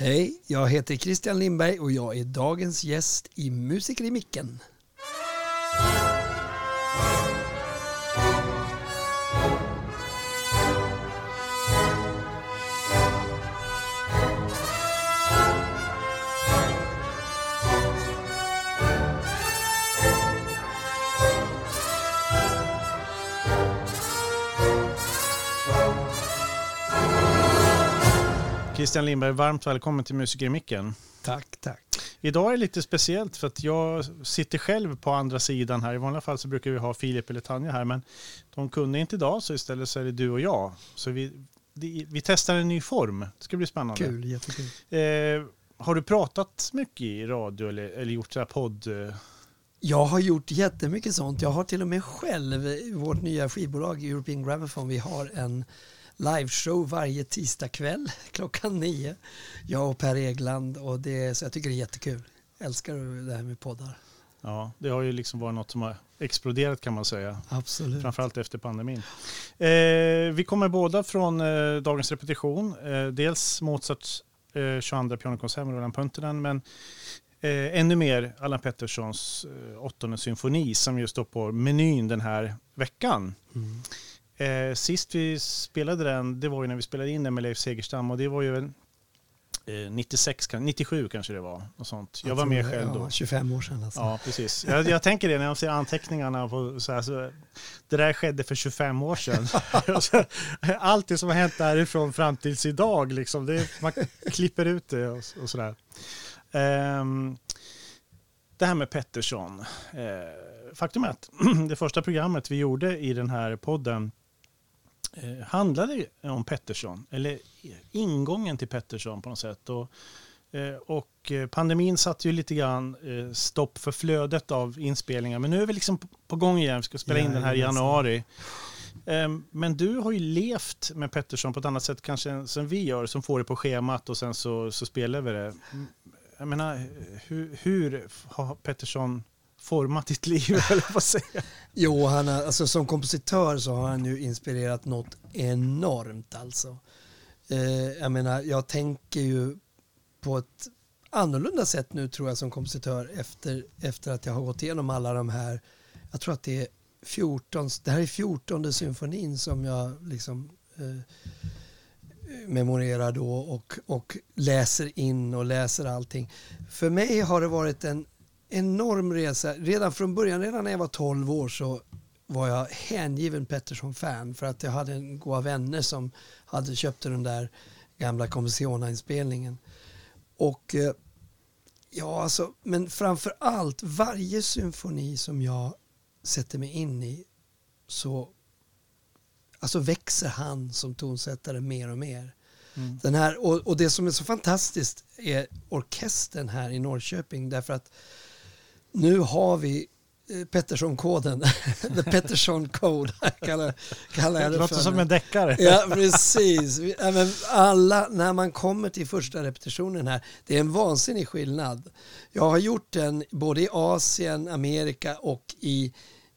Hej, jag heter Christian Lindberg och jag är dagens gäst i Musiker i micken. Christian Lindberg, varmt välkommen till Musiker i micken. Tack, tack. Idag är det lite speciellt för att jag sitter själv på andra sidan här. I vanliga fall så brukar vi ha Filip eller Tanja här, men de kunde inte idag så istället så är det du och jag. Så vi, vi testar en ny form. Det ska bli spännande. Kul, jättekul. Eh, har du pratat mycket i radio eller, eller gjort så här podd? Jag har gjort jättemycket sånt. Jag har till och med själv, vårt nya skivbolag European Gramophone, vi har en liveshow varje tisdagkväll klockan nio. Jag och Per Egland och det, så jag tycker det är jättekul. Jag älskar det här med poddar. Ja, det har ju liksom varit något som har exploderat kan man säga. Absolut. Framförallt efter pandemin. Eh, vi kommer båda från eh, dagens repetition. Eh, dels Mozarts eh, 22 pianokonsert med Roland Puntinen, men eh, ännu mer Allan Petterssons eh, åttonde symfoni som just står på menyn den här veckan. Mm. Eh, sist vi spelade den, det var ju när vi spelade in den med Leif Segerstam och det var ju eh, 96, 97 kanske det var. Och sånt. Jag, jag var med själv då. Ja, 25 år sedan alltså. Ja, precis. Jag, jag tänker det när jag ser anteckningarna. På så här, så, det där skedde för 25 år sedan. Allt det som har hänt därifrån fram tills idag, liksom, det, man klipper ut det och, och sådär. Um, det här med Pettersson. Eh, faktum är att det första programmet vi gjorde i den här podden Eh, handlade om Pettersson, eller ingången till Pettersson på något sätt. Och, eh, och eh, pandemin satte ju lite grann stopp för flödet av inspelningar. Men nu är vi liksom på gång igen, vi ska spela in den här i januari. Ehm, men du har ju levt med Pettersson på ett annat sätt kanske än som vi gör, som får det på schemat och sen så, så spelar vi det. Jag menar, hur, hur har Pettersson format ditt liv, eller vad säger Jo, han har, alltså, som kompositör så har han ju inspirerat något enormt alltså. Eh, jag menar, jag tänker ju på ett annorlunda sätt nu tror jag som kompositör efter, efter att jag har gått igenom alla de här, jag tror att det är 14, det här är 14 symfonin som jag liksom eh, memorerar då och, och läser in och läser allting. För mig har det varit en enorm resa. Redan från början, redan när jag var 12 år så var jag hängiven Pettersson-fan för att jag hade en goda vänner som hade köpt den där gamla Commissiona-inspelningen. Och eh, ja, alltså, men framför allt varje symfoni som jag sätter mig in i så alltså växer han som tonsättare mer och mer. Mm. Den här, och, och, det som är så fantastiskt är orkestern här i Norrköping därför att nu har vi eh, Pettersson-koden, the Pettersson Code kallar, kallar jag det, det låter som en deckare. Ja, precis. Alla, när man kommer till första repetitionen här, det är en vansinnig skillnad. Jag har gjort den både i Asien, Amerika och i,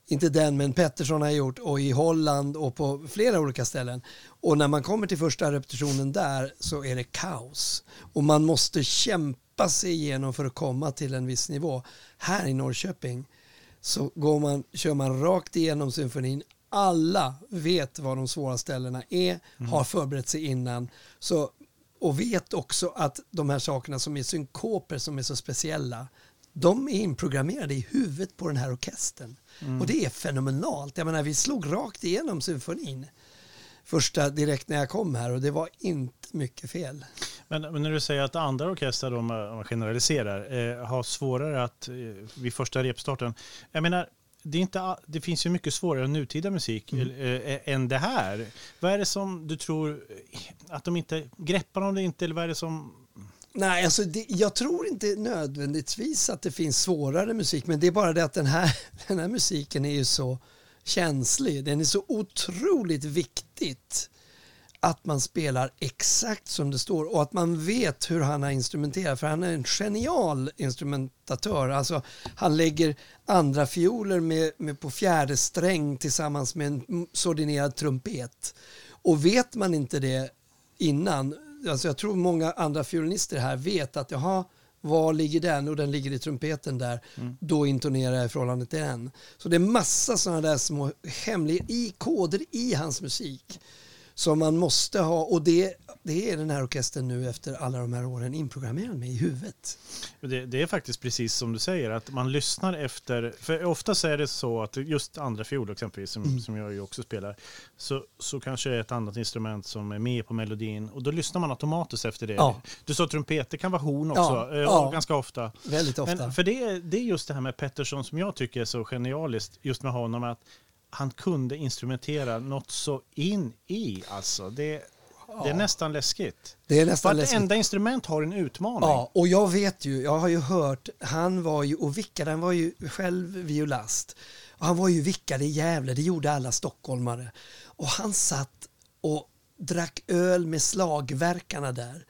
inte den, men Pettersson har gjort, och i Holland och på flera olika ställen. Och när man kommer till första repetitionen där så är det kaos. Och man måste kämpa kämpa sig igenom för att komma till en viss nivå. Här i Norrköping så går man, kör man rakt igenom symfonin. Alla vet var de svåra ställena är, mm. har förberett sig innan. Så, och vet också att de här sakerna som är synkoper som är så speciella, de är inprogrammerade i huvudet på den här orkestern. Mm. Och det är fenomenalt. Jag menar, vi slog rakt igenom symfonin första direkt när jag kom här och det var inte mycket fel. Men, men, när du säger att andra orkestrar, om man generaliserar, eh, har svårare att eh, vid första repstarten. Jag menar, det, är inte, det finns ju mycket svårare nutida musik mm. äh, än det här. Vad är det som du tror att de inte greppar om det inte eller vad är det som Nej, alltså det, jag tror inte nödvändigtvis att det finns svårare musik, men det är bara det att den här, den här musiken är ju så känslig. Den är så otroligt viktigt att man spelar exakt som det står och att man vet hur han har instrumenterat för han är en genial instrumentatör. Alltså, han lägger andra fioler med, med på fjärde sträng tillsammans med en sordinerad trumpet. Och vet man inte det innan alltså jag tror många andra fiolinister här vet att jaha, var ligger den? Och den ligger i trumpeten där. Mm. Då intonerar jag i förhållande till den. Så det är massa sådana där små hemliga i, koder i hans musik som man måste ha. Och det, det är den här orkestern nu efter alla de här åren inprogrammerad med i huvudet. Det, det är faktiskt precis som du säger, att man lyssnar efter, för oftast är det så att just andra fiol exempelvis, som, Mm. som jag ju också spelar, så, så kanske det är ett annat instrument som är med på melodin och då lyssnar man automatiskt efter det. Ja. Du sa trumpet, det kan vara horn också, Ja, eh, ja. ganska ofta. Väldigt ofta. Men för det, är- det är just det här med Pettersson som jag tycker är så genialiskt just med honom, att han kunde instrumentera något så in i alltså. Det, det är nästan läskigt. det är nästan läskigt. Vartenda instrument har en utmaning. Ja, och jag vet ju, jag har ju hört, han var ju, och vickade, han var ju själv violast. Och han var ju vickade i Gävle, det gjorde alla stockholmare. Och han satt och drack öl med slagverkarna där.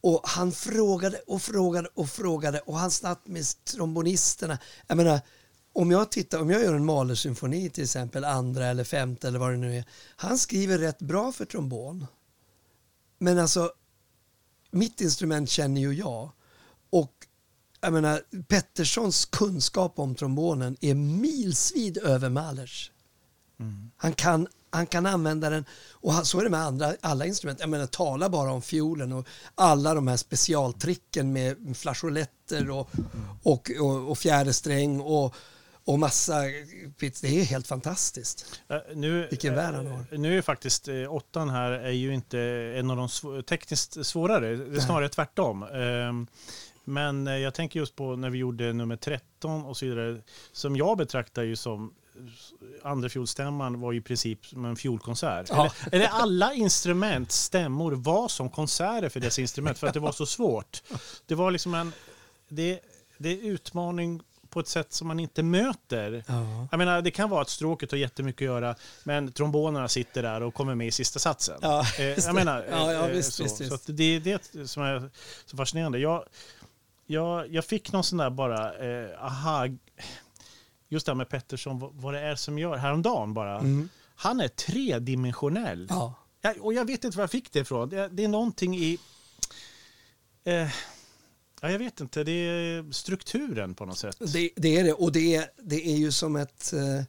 Och han frågade och frågade och frågade och han satt med trombonisterna. Jag menar, om jag tittar, om jag gör en Mahler-symfoni till exempel, andra eller femte eller vad det nu är. Han skriver rätt bra för trombon. Men alltså, mitt instrument känner ju jag. Och jag menar, Petterssons kunskap om trombonen är milsvid över Mahlers. Han, kan, han kan använda den, och så är det med andra, alla instrument. Jag menar, tala bara om fiolen och alla de här specialtricken med flageoletter och, och, och, och fjärde sträng och, och massa pits. Det är helt fantastiskt. Eh, Nu, Vilken värld han eh, har. Nu är faktiskt eh, åttan här är ju inte en av de sv- tekniskt svårare. Det är snarare tvärtom. Ehm, Men eh, jag tänker just på när vi gjorde nummer 13 och så vidare. Som jag betraktar ju som andra fiolstämman var i princip som en fiolkonsert. Ja. Eller, eller alla instrument, stämmor, var som konserter för dessa instrument för att det var så svårt. Det var liksom en... Det, det är utmaning på ett sätt som man inte möter. Ja. Jag menar, det kan vara att stråket har jättemycket att göra, men trombonerna sitter där och kommer med i sista satsen. Ja, Eh, just det. jag menar, Ja, ja, visst, så. visst, så visst. att det är det som är så fascinerande. Jag, jag, jag fick någon sån där bara, eh, aha, just det här med Pettersson, vad, vad det är som gör, häromdagen bara. Mm. Han är tredimensionell. Ja. Jag, och jag vet inte var jag fick det ifrån. Det, det är någonting i... Eh, ja, jag vet inte, det är strukturen på något sätt. Det, det är det och det är, det är ju som ett eh,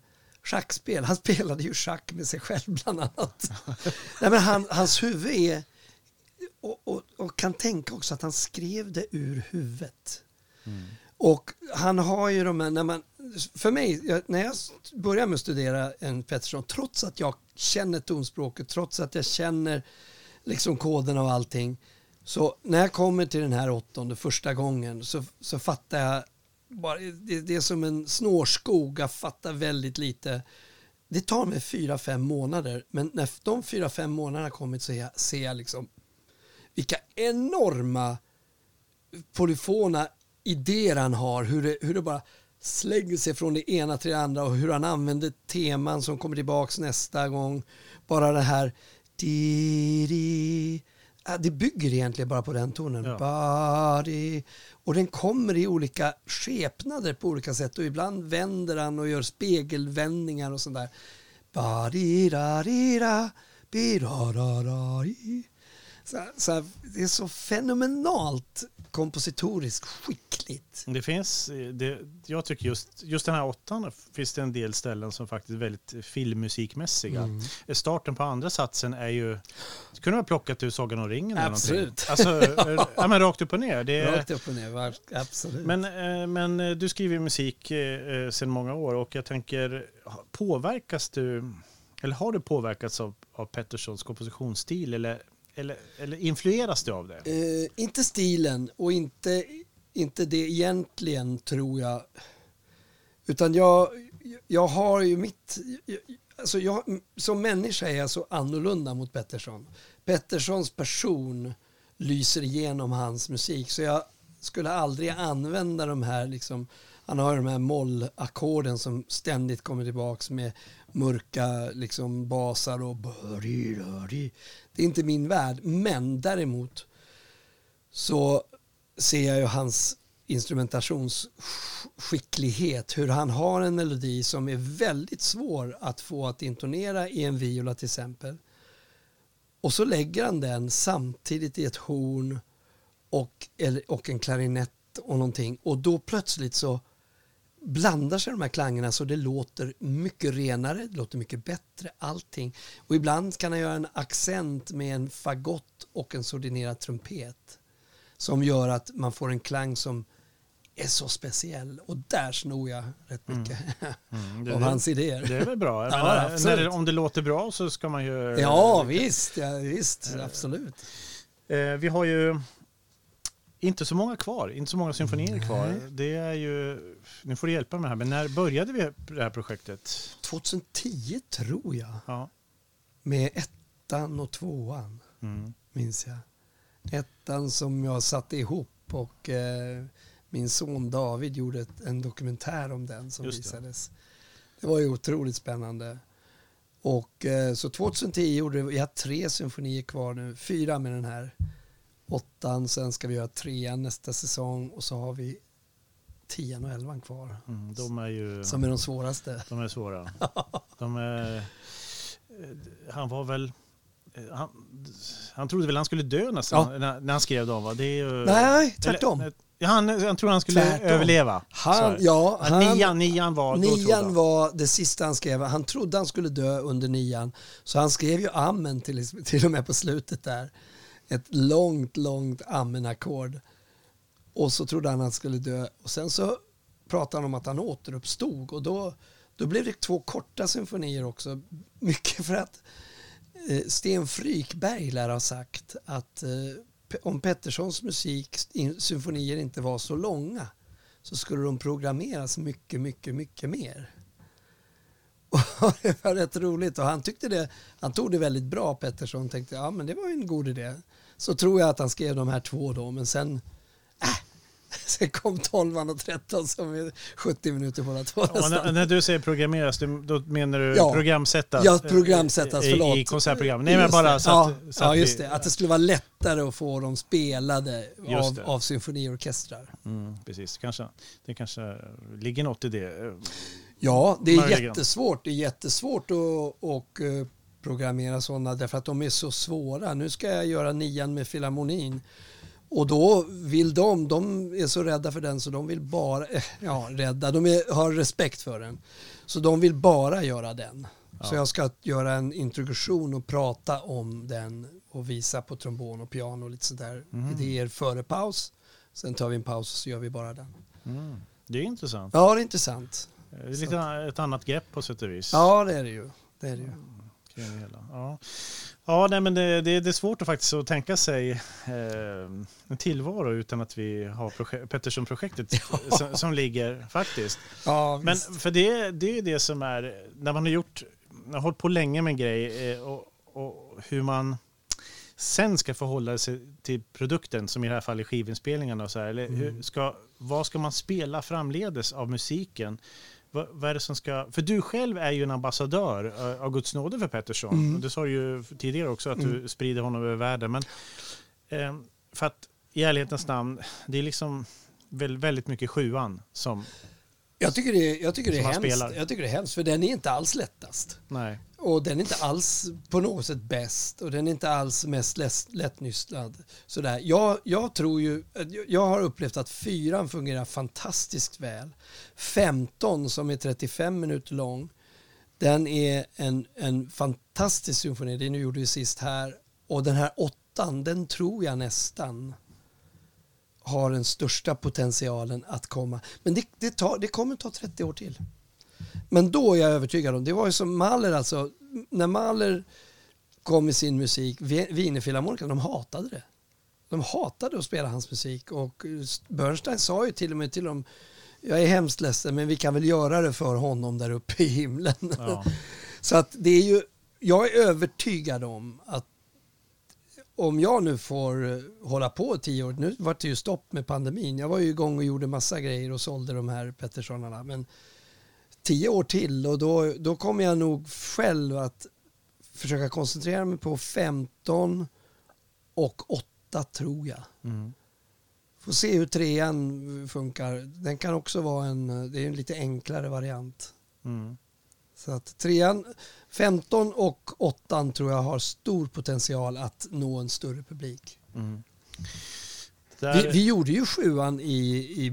schackspel. Han spelade ju schack med sig själv bland annat. Nej, men han, hans huvud är och, och, och kan tänka också att han skrev det ur huvudet. Och han har ju de här, när man, för mig, jag, när jag började med att studera en Pettersson, trots att jag känner tonspråket, trots att jag känner liksom koden och allting, så när jag kommer till den här åttonde första gången så, så fattar jag bara, det, det är som en snårskog, jag fattar väldigt lite. Det tar mig fyra, fem månader, men när de fyra, fem månaderna kommit så ser jag, ser jag liksom vilka enorma polyfona idéer han har, hur det, hur det bara slänger sig från det ena till det andra och hur han använder teman som kommer tillbaks nästa gång. Bara det här di, di. Ja, det bygger egentligen bara på den tonen. Ja. Bari. Och den kommer i olika skepnader på olika sätt och ibland vänder han och gör spegelvändningar och sånt där. Ba-di-da-di-da, bi-da-da-da-di. Så, så här, det är så fenomenalt kompositoriskt skickligt. Det finns, eh, det, jag tycker just, just den här åttan finns det en del ställen som faktiskt är väldigt filmmusikmässiga. Mm. Starten på andra satsen är ju, det kunde ha plockat ur Sagan om ringen eller Absolut. någonting. Alltså, eh, ja, men rakt upp och ner. Det Rakt upp och ner, absolut. men, eh, men eh, du skriver musik eh, sedan många år och jag tänker, påverkas du, eller har du påverkats av, av Petterssons kompositionsstil eller, eller, eller influeras du av det? Eh, inte stilen och inte, inte det egentligen tror jag. Utan jag, jag har ju mitt... Alltså jag, som människa är jag så annorlunda mot Pettersson. Petterssons person lyser igenom hans musik. Så jag skulle aldrig använda de här, liksom, han har ju de här mollackorden som ständigt kommer tillbaks med mörka liksom, basar och. Det är inte min värld, men däremot så ser jag ju hans instrumentationsskicklighet, hur han har en melodi som är väldigt svår att få att intonera i en viola till exempel. Och så lägger han den samtidigt i ett horn och, eller, och en klarinett och någonting. Och då plötsligt så blandar sig de här klangerna så det låter mycket renare, det låter mycket bättre, allting. Och ibland kan han göra en accent med en fagott och en sordinerad trumpet som gör att man får en klang som är så speciell och där snor jag rätt mycket mm. Mm, av hans idéer. Det är väl bra? Ja, menar, det, om det låter bra så ska man ju... Ja visst, ja, visst absolut. Eh, vi har ju inte så många kvar, inte så många symfonier kvar. Det är ju, nu får du hjälpa mig här, men när började vi det här projektet? 2010 tror jag. Ja. Med ettan och tvåan, mm. minns jag. Ettan som jag satte ihop och eh, min son David gjorde ett, en dokumentär om den som Just visades. Det. det var ju otroligt spännande. Och eh, så 2010 gjorde vi, jag har tre symfonier kvar nu, fyra med den här åttan, sen ska vi göra trean nästa säsong och så har vi tian och elvan kvar. Mm, de är ju, som är de svåraste. De är svåra. de är, han var väl han, han trodde väl han skulle dö nästan ja. när, när, han skrev dem va? Det är ju, Nej, tvärtom. Eller, han, han trodde han skulle tvärtom. överleva. Han, ja, han, nian, nian var... Nian var det sista han skrev. Han trodde han skulle dö under nian. Så han skrev ju Amen till, till och med på slutet där ett långt, långt amen-ackord. Och så trodde han att han skulle dö. Och sen så pratade han om att han återuppstod och då, då blev det två korta symfonier också. Mycket för att eh, Sten Frykberg lär ha sagt att eh, om Petterssons musik, symfonier inte var så långa så skulle de programmeras mycket, mycket, mycket mer. Och det var rätt roligt och han tyckte det, han tog det väldigt bra Pettersson tänkte ja men det var en god idé. Så tror jag att han skrev de här två då men sen äh, Sen kom 12 och 13 som är 70 minuter båda två. Ja, när, när, du säger programmeras, då menar du ja, programsättas? Ja, programsättas, förlåt. I, i konsertprogram? Nej, men bara så att, ja, så att ja, just vi, det. Att det skulle vara lättare att få dem spelade av, av symfoniorkestrar. Mm, precis, kanske, det kanske ligger något i det. Ja, det är Möjligen. jättesvårt. Det är jättesvårt att och, uh, programmera sådana därför att de är så svåra. Nu ska jag göra nian med Filharmonin. Och då vill de, de är så rädda för den så de vill bara, eh, ja rädda, de är, har respekt för den. Så de vill bara göra den. Ja. Så jag ska göra en introduktion och prata om den och visa på trombon och piano och lite sådär mm. idéer före paus. Sen tar vi en paus och så gör vi bara den. Mm. Det är intressant. Ja, det är intressant. Det är lite ett annat grepp på sätt och vis. Ja, det är det ju. Det är det ju. Ja, ja nej, men det, det, det, är svårt att faktiskt att tänka sig eh, en tillvaro utan att vi har projek Pettersson-projektet ja. som, som, ligger faktiskt. Ja, men för det, det är det som är, när man har gjort, har hållit på länge med en grej eh, och, och hur man sen ska förhålla sig till produkten, som i det här fallet skivinspelningarna och så här, eller hur mm. ska, vad ska man spela framledes av musiken? Vad, vad, är det som ska... För du själv är ju en ambassadör eh, av Guds nåde för Pettersson. Mm. Det sa du ju tidigare också, att mm. du sprider honom över världen. Men eh, för att i ärlighetens namn, det är liksom väldigt mycket sjuan som jag tycker det, jag tycker det är hemskt. Jag tycker det är hemskt, för den är inte alls lättast. Nej. Och den är inte alls på något sätt bäst och den är inte alls mest lättnystlad. Sådär. Jag, jag tror ju, jag har upplevt att fyran fungerar fantastiskt väl. 15 som är 35 minuter lång, den är en, en fantastisk symfoni, det gjorde vi sist här. Och den här åttan, den tror jag nästan har den största potentialen att komma. Men det, det, tar, det kommer ta 30 år till. Men då är jag övertygad om, det var ju som Mahler alltså, när Mahler kom med sin musik, Wienerfilharmonikerna, de hatade det. De hatade att spela hans musik och Bernstein sa ju till och med till dem, jag är hemskt ledsen men vi kan väl göra det för honom där uppe i himlen. Ja. Så att det är ju, jag är övertygad om att om jag nu får eh, hålla på tio år, nu var det ju stopp med pandemin, jag var ju igång och gjorde massa grejer och sålde de här Petterssonarna, men tio år till och då, då kommer jag nog själv att försöka koncentrera mig på 15 och 8 tror jag. Mm. Får se hur trean funkar. Den kan också vara en, det är en lite enklare variant. Mm. Så att trean, 15 och 8 tror jag har stor potential att nå en större publik. Mm. Vi, Där, vi gjorde ju sjuan i, i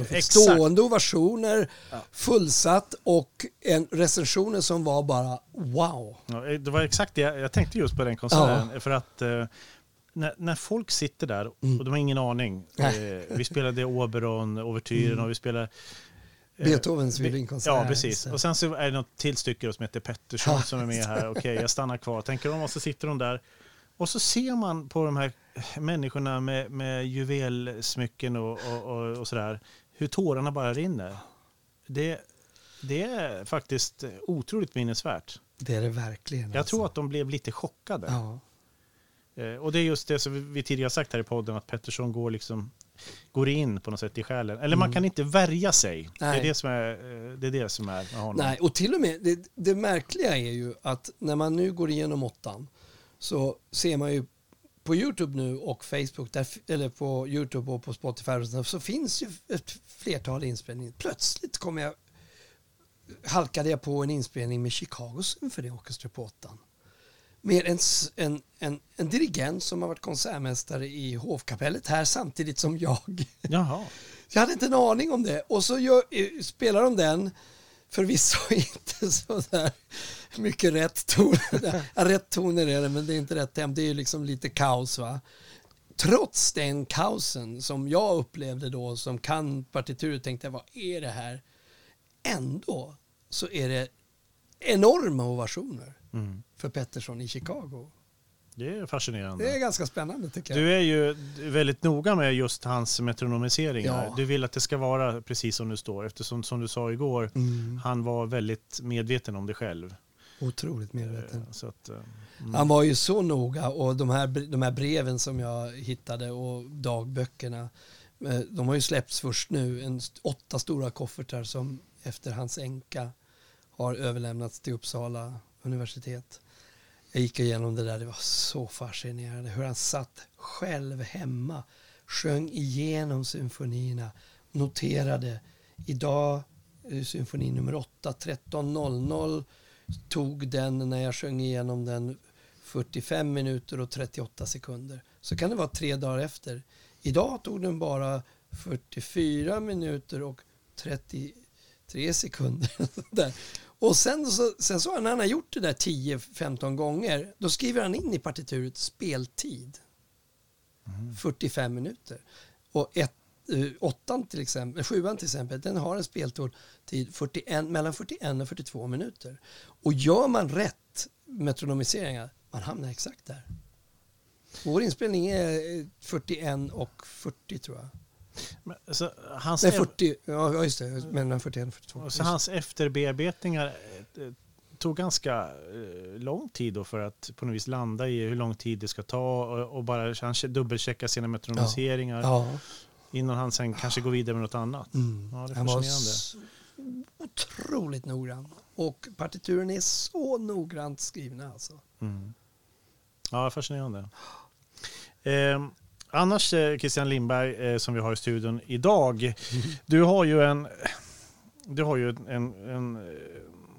och fick Exakt. stående ovationer, Ja. fullsatt och en recensioner som var bara wow. Ja, det var exakt det jag, jag tänkte just på den konserten. För att eh, när, när folk sitter där och Mm. de har ingen aning. Eh, vi spelade Oberon, Overtyren Mm. och vi spelade eh, Beethovens Be- violinkonsert. Ja, precis. Och sen så är det något till stycke som heter Pettersson som är med här. Okej, jag stannar kvar. Tänker de och så sitter de där. Och så ser man på de här människorna med, med juvelsmycken och, och, och, och sådär hur tårarna bara rinner. Det, det är faktiskt otroligt minnesvärt. Det är det verkligen. Jag tror att de blev lite chockade. Ja. Eh, Och det är just det som vi- tidigare sagt här i podden, att Pettersson går, liksom, går in på något sätt i själen. Eller man Mm. kan inte värja sig. Det är det som är, eh, det är, det som är med honom. Nej, och till och med det, det märkliga är ju att när man nu går igenom åttan så ser man ju på Youtube nu och Facebook, där, eller på Youtube och på Spotify så finns ju ett flertal inspelningar. Plötsligt kommer jag, halkade jag på en inspelning med Chicago Symphony Orchestra på åttan. Med en, en, en, en dirigent som har varit konsertmästare i hovkapellet här samtidigt som jag. Jaha. Jag hade inte en aning om det. Och så gör, eh, spelar de den, förvisso inte så där mycket rätt toner. Ja, rätt toner är det, men det är inte rätt tempo. Det är liksom lite kaos. va. Trots den kaosen som jag upplevde då, som kan partituret, tänkte jag, vad är det här? Ändå så är det enorma ovationer Mm. för Pettersson i Chicago. Det är fascinerande. Det är ganska spännande tycker jag. Du är ju väldigt noga med just hans metronomiseringar. Ja. Du vill att det ska vara precis som det står eftersom som du sa igår, Mm, han var väldigt medveten om det själv. otroligt medveten. Eh, Så att, eh, mm. Han var ju så noga och de här, de här breven som jag hittade och dagböckerna eh, de har ju släppts först nu. En, åtta stora koffertar som efter hans änka har överlämnats till Uppsala universitet. Jag gick igenom det där, det var så fascinerande hur han satt själv hemma, sjöng igenom symfonierna, noterade idag symfoni nummer 8, 13.00 tog den när jag sjöng igenom den 45 minuter och 38 sekunder. Så kan det vara tre dagar efter. Idag tog den bara 44 minuter och 33 sekunder. Där. Och sen så, sen så när han har gjort det där 10-15 gånger, då skriver han in i partituret speltid. 45 minuter. Och ett, eh, åttan till exempel, sjuan till exempel, den har en speltid 41, mellan 41 och 42 minuter. Och gör man rätt metronomiseringar, man hamnar exakt där. Vår inspelning är eh, 41 och 40 tror jag. Men, så, hans, Nej, 40, ja just det, mellan 41 och 42. och så hans efterbearbetningar eh, tog ganska eh, lång tid då för att på något vis landa i hur lång tid det ska ta och, och bara han dubbelchecka sina metronomiseringar Ja. innan han sen kanske går vidare med något annat. Mm. Ja, det är Han var otroligt noggrann. Och partituren är så noggrant skrivna alltså. Mm. Ja, fascinerande. Eh, annars eh, Christian Lindberg eh, som vi har i studion idag. Du har ju en... Du har ju en... en eh,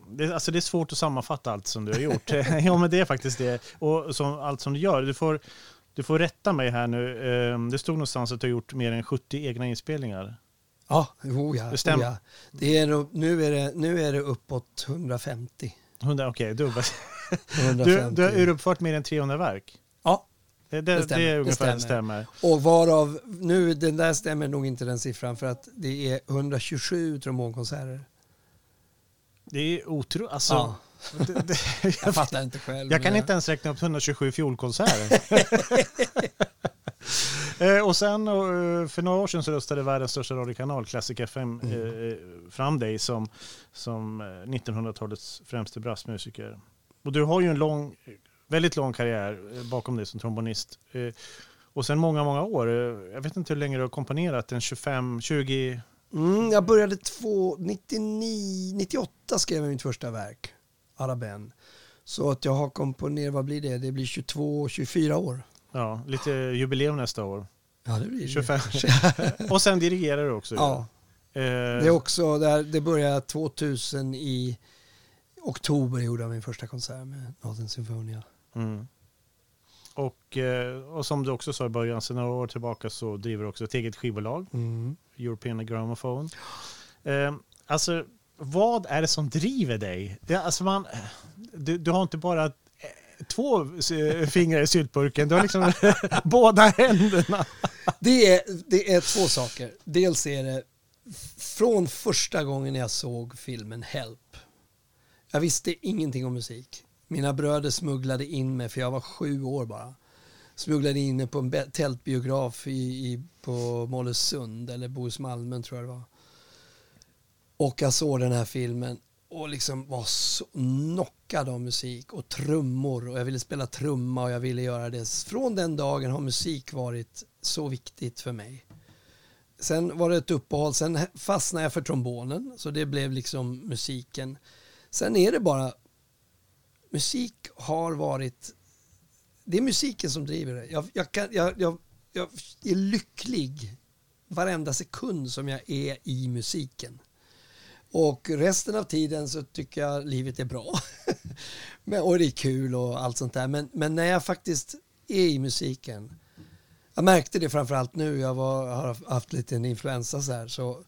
det, alltså det är svårt att sammanfatta allt som du har gjort. ja, men det är faktiskt det. Och som, allt som du gör. Du får, du får rätta mig här nu. Eh, det stod någonstans att du har gjort mer än 70 egna inspelningar. Ja, oh ja. Det stämmer. Oh ja. Det är, nu, är det, nu är det uppåt 150. 100, Okej, dubbel. 150. Du, du har uruppfört mer än 300 verk. Det, det, Det det, stämmer, det ungefär stämmer. stämmer. och varav, nu den där stämmer nog inte den siffran för att det är 127 trombonkonserter. Det är otroligt. Alltså, Ja. det, det, Jag fattar inte själv. Jag kan inte ens räkna upp 127 fiolkonserter. Eh, och sen eh, för några år sedan så röstade världens största radiokanal, Classic FM, Mm. eh, fram dig som, som eh, 1900-talets främste brassmusiker. Och du har ju en lång, väldigt lång karriär eh, bakom dig som trombonist. Eh, och sen många, många år, eh, jag vet inte hur länge du har komponerat, en 25, 20, Mm, jag började två, 99, 98 skrev jag mitt första verk, Araben. Så att jag har komponerat, vad blir det? Det blir 22, 24 år. ja, lite jubileum nästa år. Ja, det blir det. 25. och sen dirigerar du också. Ja, Eh, det är också, där, det började 2000 i, oktober gjorde jag min första konsert med Northern Symfonia. Mm. Och, eh, och som du också sa i början, sedan några år tillbaka så driver du också ett eget skivbolag, Mm. European Gramophone. Eh, alltså, vad är det som driver dig? Det, alltså man, du, du har inte bara eh, två eh, fingrar i syltburken, du har liksom båda händerna. Det är, det är två saker. Dels är det från första gången jag såg filmen Help. Jag visste ingenting om musik. Mina bröder smugglade in mig, för jag var sju år bara. Smugglade in mig på en tältbiograf i, i, på Mollösund, eller Bohus Malmen, tror jag det var. Och jag såg den här filmen och liksom var så knockad av musik och trummor och jag ville spela trumma och jag ville göra det. Från den dagen har musik varit så viktigt för mig. Sen var det ett uppehåll, sen fastnade jag för trombonen så det blev liksom musiken. Sen är det bara, musik har varit, det är musiken som driver det. Jag, jag, kan, jag, jag, jag är lycklig varenda sekund som jag är i musiken. Och resten av tiden så tycker jag livet är bra. men, och det är kul och allt sånt där. Men, men när jag faktiskt är i musiken. Jag märkte det framförallt nu. Jag var, har haft lite en influensa så här. Så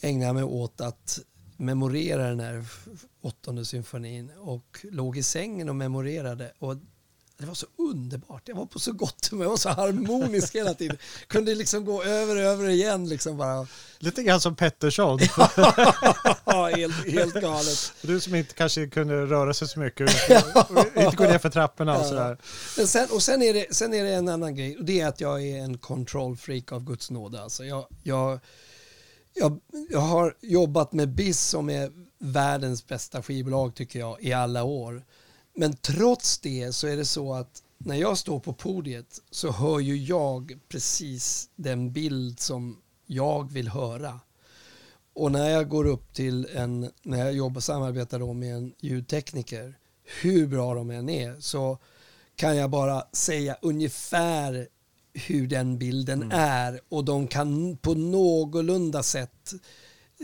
ägnade jag mig åt att memorera den här åttonde symfonin. Och låg i sängen och memorerade. Och det var så underbart. Jag var på så gott humör. Jag var så harmonisk hela tiden. Kunde liksom gå över och över igen liksom bara. Lite grann som Pettersson. Ja, helt, helt galet. Du som inte kanske kunde röra sig så mycket inte, gå ner för trapporna och sådär. Men sen, och sen är, det, sen är det en annan grej och det är att jag är en control freak av Guds nåde. Alltså jag, jag, jag, jag har jobbat med BIS som är världens bästa skivbolag tycker jag i alla år. Men trots det så är det så att när jag står på podiet så hör ju jag precis den bild som jag vill höra. Och när jag går upp till en, när jag jobbar och samarbetar då med en ljudtekniker, hur bra de än är, så kan jag bara säga ungefär hur den bilden är och de kan på någorlunda sätt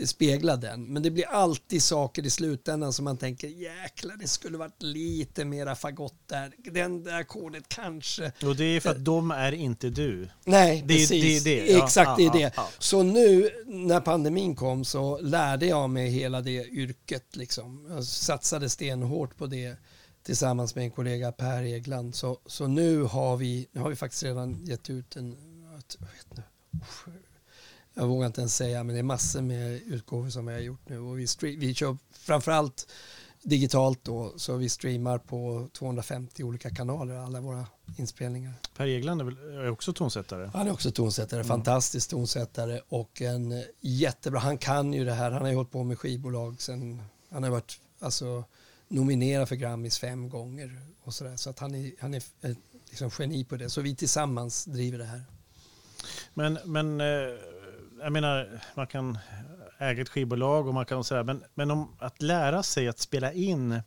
spegla den. Men det blir alltid saker i slutändan som man tänker jäklar det skulle varit lite mera fagott där. Den där ackordet kanske. Och det är för att de är inte du. Nej, Det precis. det det, ja. Exakt, det Ja, är det. ja, ja. Så nu när pandemin kom så lärde jag mig hela det yrket. Liksom. Jag satsade stenhårt på det tillsammans med en kollega Per Egland. Så, så nu, har vi, nu har vi faktiskt redan gett ut en, jag vet inte, jag vågar inte ens säga, men det är massor med utgåvor som vi har gjort nu. Och vi, stre- vi kör framförallt digitalt då, så vi streamar på 250 olika kanaler, alla våra inspelningar. Per Egland är, väl, är också tonsättare. Han är också tonsättare, fantastisk tonsättare och en jättebra, han kan ju det här, han har ju hållit på med skivbolag sen, han har varit alltså, nominerad för Grammis fem gånger och sådär, så att han är, han är ett liksom geni på det. Så vi tillsammans driver det här. Men, men eh, jag menar, man kan äga ett skivbolag och man kan säga, men, men om att lära sig att spela in,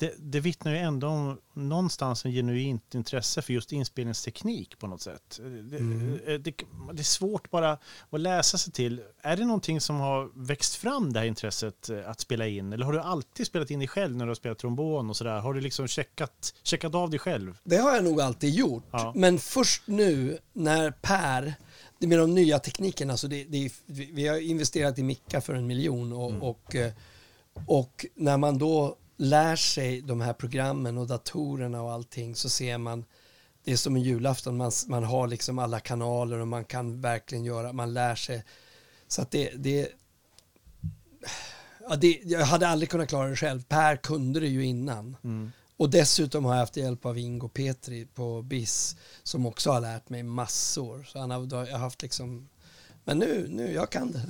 det, det vittnar ju ändå om någonstans en genuint intresse för just inspelningsteknik på något sätt. Det, Mm. det, det är svårt bara att läsa sig till. Är det någonting som har växt fram det här intresset eh, att spela in? Eller har du alltid spelat in dig själv när du har spelat trombon och sådär? Har du liksom checkat, checkat av dig själv? Det har jag nog alltid gjort. Ja. Men först nu när Per, med de nya teknikerna, alltså det, det vi har investerat i mickar för en miljon och, och, eh, och när man då lär sig de här programmen och datorerna och allting så ser man det är som en julafton, man, man har liksom alla kanaler och man kan verkligen göra, man lär sig. Så att det, det, ja, det jag hade aldrig kunnat klara det själv. Per kunde det ju innan. Mm. Och dessutom har jag haft hjälp av Ingo Petri på BIS som också har lärt mig massor. Så han har, då har jag haft liksom, men nu, nu, jag kan det.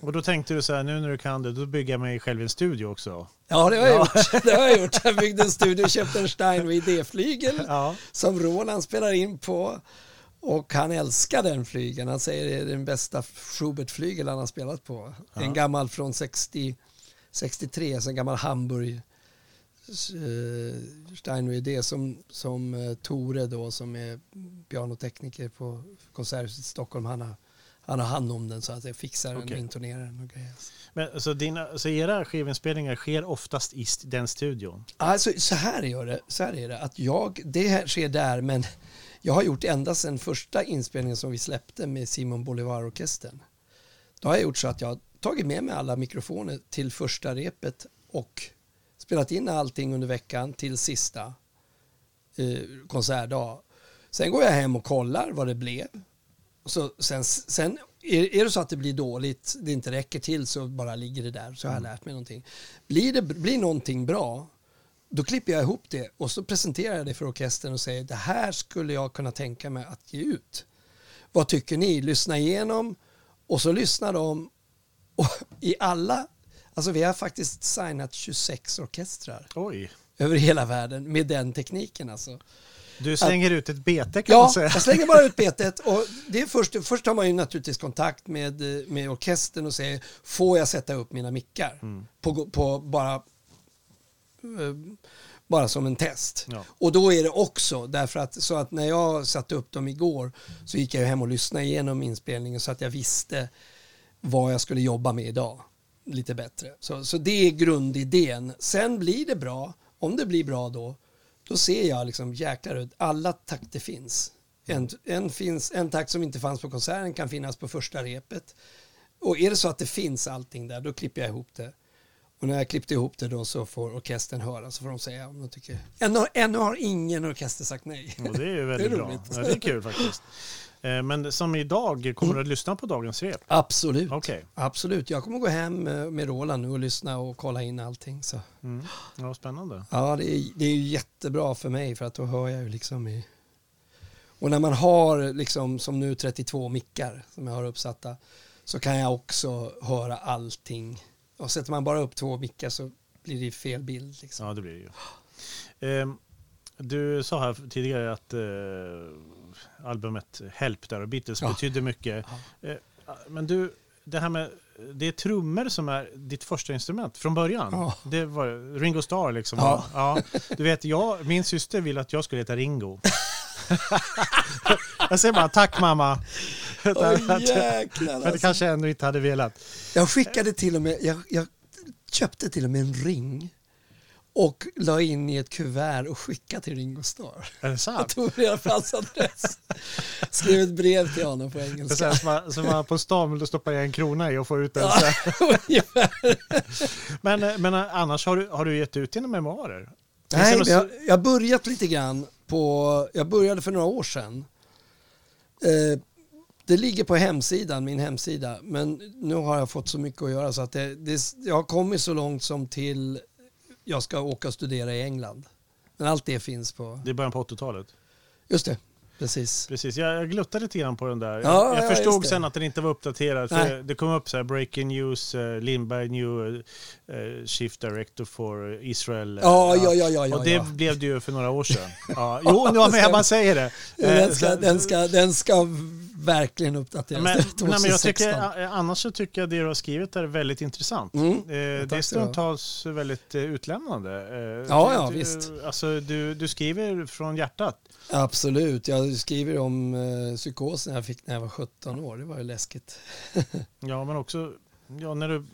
Och då tänkte du så här, nu när du kan det, då bygger jag mig själv en studio också. Ja, det har jag Ja. gjort. Det har jag gjort. Jag byggde en studio, köpte en Steinway D-flygel Ja. som Roland spelar in på. Och han älskar den flygeln. Han säger det är den bästa Schubert-flygel han har spelat på. Är En Ja. gammal från 60, 63, så en gammal Hamburg eh, Steinway D som, som eh, Tore då som är pianotekniker på Konserthuset i Stockholm. Han har, han har hand om den så att jag fixar den Okej. och intonerar den och grejer. Men, så, dina, så era skivinspelningar sker oftast i den studion? Alltså, så här gör det, så här är det, att jag, det här sker där, men jag har gjort ända sedan första inspelningen som vi släppte med Simon Bolivar-orkestern. Då har jag gjort så att jag har tagit med mig alla mikrofoner till första repet och spelat in allting under veckan till sista eh, konsertdag. Sen går jag hem och kollar vad det blev. Och Så sen sen är, är det så att det blir dåligt, det inte räcker till så bara ligger det där så har jag lärt mig någonting. Blir det blir någonting bra då klipper jag ihop det och så presenterar jag det för orkestern och säger det här skulle jag kunna tänka mig att ge ut. Vad tycker ni? Lyssna igenom och så lyssnar de och i alla, alltså vi har faktiskt signat 26 orkestrar Oj. över hela världen med den tekniken alltså. Du slänger ut ett bete kan man Ja, säga. jag slänger bara ut betet och det är först, först tar man ju naturligtvis kontakt med, med orkestern och säger får jag sätta upp mina mickar Mm. på, på bara eh, bara som en test. Ja. Och då är det också därför att så att när jag satte upp dem igår så gick jag hem och lyssnade igenom inspelningen så att jag visste vad jag skulle jobba med idag lite bättre. Så, så det är grundidén. Sen blir det bra, om det blir bra då, då ser jag liksom jäklar alla takter finns. En, en, finns. en takt som inte fanns på konserten kan finnas på första repet. Och är det så att det finns allting där, då klipper jag ihop det. Och när jag klippte ihop det då så får orkestern höra, så får de säga om de tycker. Ännu, ännu har ingen orkester sagt nej. Och det är ju väldigt Det är bra. Ja, det är kul faktiskt. Eh, Men som idag, kommer du att lyssna på dagens rep? Absolut. Okej. Absolut. Jag kommer gå hem eh, med Roland nu och lyssna och kolla in allting. Så. Mm. Ja, spännande. Ja, det är, det är jättebra för mig för att då hör jag ju liksom i... Och när man har liksom som nu 32 mickar som jag har uppsatta så kan jag också höra allting. Och sätter man bara upp två mickar så blir det fel bild. Liksom. Ja, det blir det ju. Eh, Du sa här tidigare att eh, albumet Help där och Beatles Ja. betyder mycket. Eh, Men du, det här med det är trummor som är ditt första instrument från början. Ja. Det var Ringo Starr liksom. Ja. Ja. Du vet, jag, min syster vill att jag skulle heta Ringo. jag säger bara tack mamma. Åh, Att- jäklar, Men det alltså. kanske jag ändå inte hade velat. Jag skickade till och med, jag, jag köpte till och med en ring och la in i ett kuvert och skickade till Ringo Starr. Är det Jag sant? tog reda på hans adress. Skrev ett brev till honom på Det är så engelska. här som man, på stan stoppar jag en krona i och får ut en. Ja, så. Men, men annars har du, har du gett ut dina memoarer? Nej, något- jag, jag börjat lite grann på, jag började för några år sedan. Eh, det ligger på hemsidan, min hemsida, men nu har jag fått så mycket att göra så att det, det, jag har kommit så långt som till jag ska åka och studera i England. Men allt det finns på, Det är början på 80-talet. just det, precis. Precis, jag, gluttade lite grann på den där. Ja, jag ja, förstod sen att den inte var uppdaterad. För det kom upp så här, breaking news, uh, Lindberg new uh, chief director for Israel. Ja, ja, ja, ja, ja. och det blev det ju för några år sedan. ja, jo, ja, men jag bara säger det. Den ska, den, ska, den ska verkligen uppdateras. men, nej, men jag 2016. tycker, annars så tycker jag det du har skrivit är väldigt intressant. Mm. Eh, det är stundtals väldigt utlämnande. Eh, Ja, ja, du, visst. Alltså, du, du skriver från hjärtat. Absolut, jag skriver om eh, psykosen jag fick när jag var 17 år. Det var ju läskigt. Ja, men också ja, när du,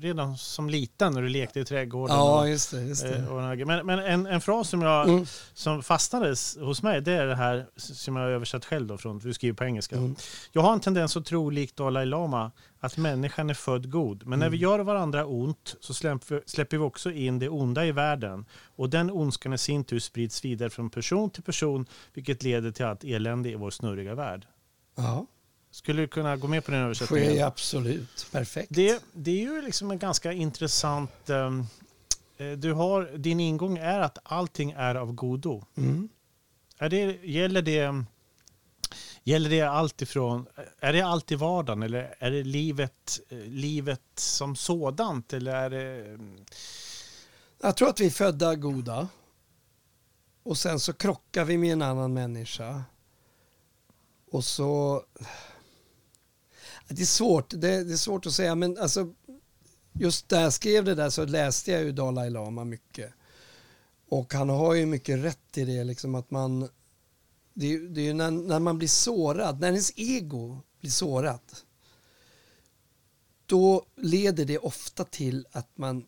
redan som liten när du lekte i trädgården. Ja, och, just det. Just det. eh, men men en, en fras som, jag, Mm. som fastnade hos mig, det är det här som jag har översatt själv då, från, du skriver på engelska. Mm. Jag har en tendens att tro, likt Dalai Lama, att människan är född god. Men när vi Mm. gör varandra ont så släpper, släpper vi också in det onda i världen. Och den ondskan i sin tur sprids vidare från person till person, vilket leder till allt elände i vår snurriga värld. Ja, Skulle du kunna gå med på den sker översättningen? absolut. Perfekt. Det, det är ju liksom en ganska intressant... ehm, eh, du har, din ingång är att allting är av godo. Mm. Är det, gäller, det, gäller det allt ifrån... Är det allt i vardagen eller är det livet, eh, livet som sådant? Eller är det... mm, Jag tror att vi är födda goda. Och sen så krockar vi med en annan människa. Och så... Det är svårt, det, det är svårt att säga, men alltså just där jag skrev det där så läste jag ju Dalai Lama mycket. Och han har ju mycket rätt i det, liksom att man... Det är, ju- det är ju när, när man blir sårad, när ens ego blir sårat, då leder det ofta till att man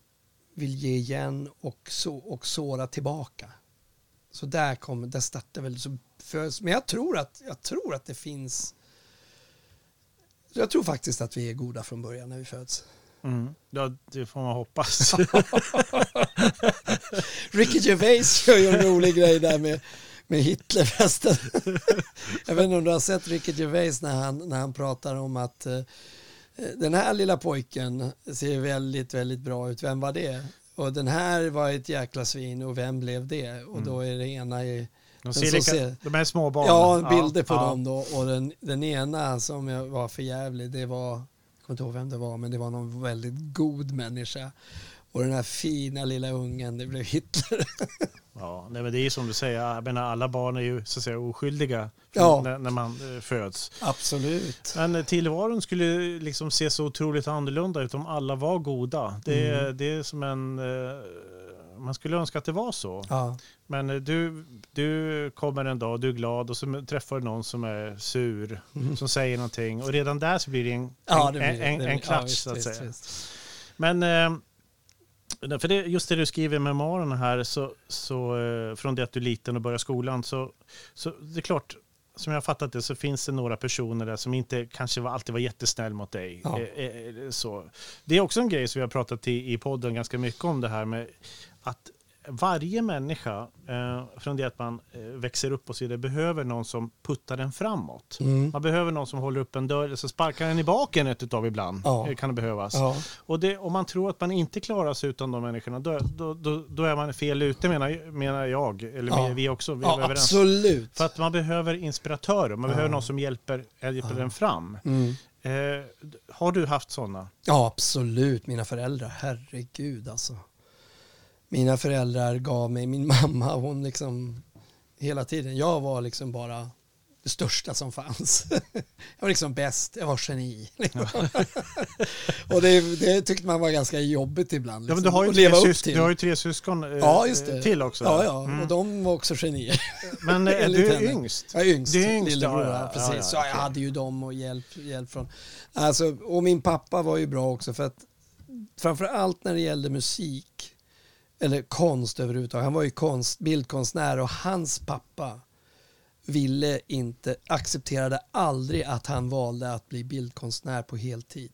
vill ge igen och, så, och såra tillbaka. Så där, kommer, där startar väl så föds, men jag tror, att, jag tror att det finns jag tror faktiskt att vi är goda från början när vi föds. Mm. Ja, det får man hoppas. Ricky Gervais gör ju en rolig grej där med, med Hitler förresten. Jag vet inte om du har sett Ricky Gervais när han, när han pratar om att eh, den här lilla pojken ser väldigt, väldigt bra ut. Vem var det? Och den här var ett jäkla svin och vem blev det? Och då är det ena i de, ser lika, ser, de är små barn. Ja, bilder på ja. dem då. Och den, den ena som var för jävlig, det var, jag kommer inte ihåg vem det var, men det var någon väldigt god människa. Och den här fina lilla ungen, det blev Hitler. Ja, nej, men det är som du säger, jag menar, alla barn är ju så att säga oskyldiga ja. när, när, man eh, föds. Absolut. Men eh, tillvaron skulle liksom se så otroligt annorlunda ut om alla var goda. Det, mm. det är som en... Eh, man skulle önska att det var så. Ja. Men du, du kommer en dag, du är glad och så träffar du någon som är sur, mm. som säger någonting. Och redan där så blir det en, ja, det blir, en, en, en klatsch, ja, så att säga. Visst. Men för det, just det du skriver i memoarerna här, så, så, eh, från det att du är liten och börjar skolan, så, så det är klart, som jag har fattat det så finns det några personer där som inte kanske var, alltid var jättesnäll mot dig. Ja. Eh, eh, så. Det är också en grej som vi har pratat i, i podden ganska mycket om det här med att varje människa, eh, från det att man eh, växer upp och så vidare, behöver någon som puttar den framåt. Mm. Man behöver någon som håller upp en dörr, så sparkar den i baken ett utav ibland. Ja. Eh, kan det behövas. Ja. Och det, om man tror att man inte klarar sig utan de människorna, då, då, då, då är man fel ute menar, menar jag, eller ja. vi också. Vi ja, absolut. För att man behöver inspiratörer, man behöver någon som hjälper, hjälper den fram. Mm. Eh, har du haft sådana? Ja, absolut. Mina föräldrar, herregud alltså mina föräldrar gav mig, min mamma, hon liksom hela tiden, jag var liksom bara det största som fanns. jag var liksom bäst, jag var geni. Liksom. och det, det, tyckte man var ganska jobbigt ibland. Liksom, ja, men du, har ju leva upp till. du har ju tre syskon ja, till också. Ja, ja. Mm. och de var också genier. men eh, du är yngst? Jag är yngst, du är yngst lillebror. Ja, ja, precis. så jag hade ju dem och hjälp, hjälp från... Alltså, och min pappa var ju bra också för att framför allt när det gällde musik eller konst överhuvudtaget. Han var ju konst, bildkonstnär och hans pappa ville inte, accepterade aldrig att han valde att bli bildkonstnär på heltid.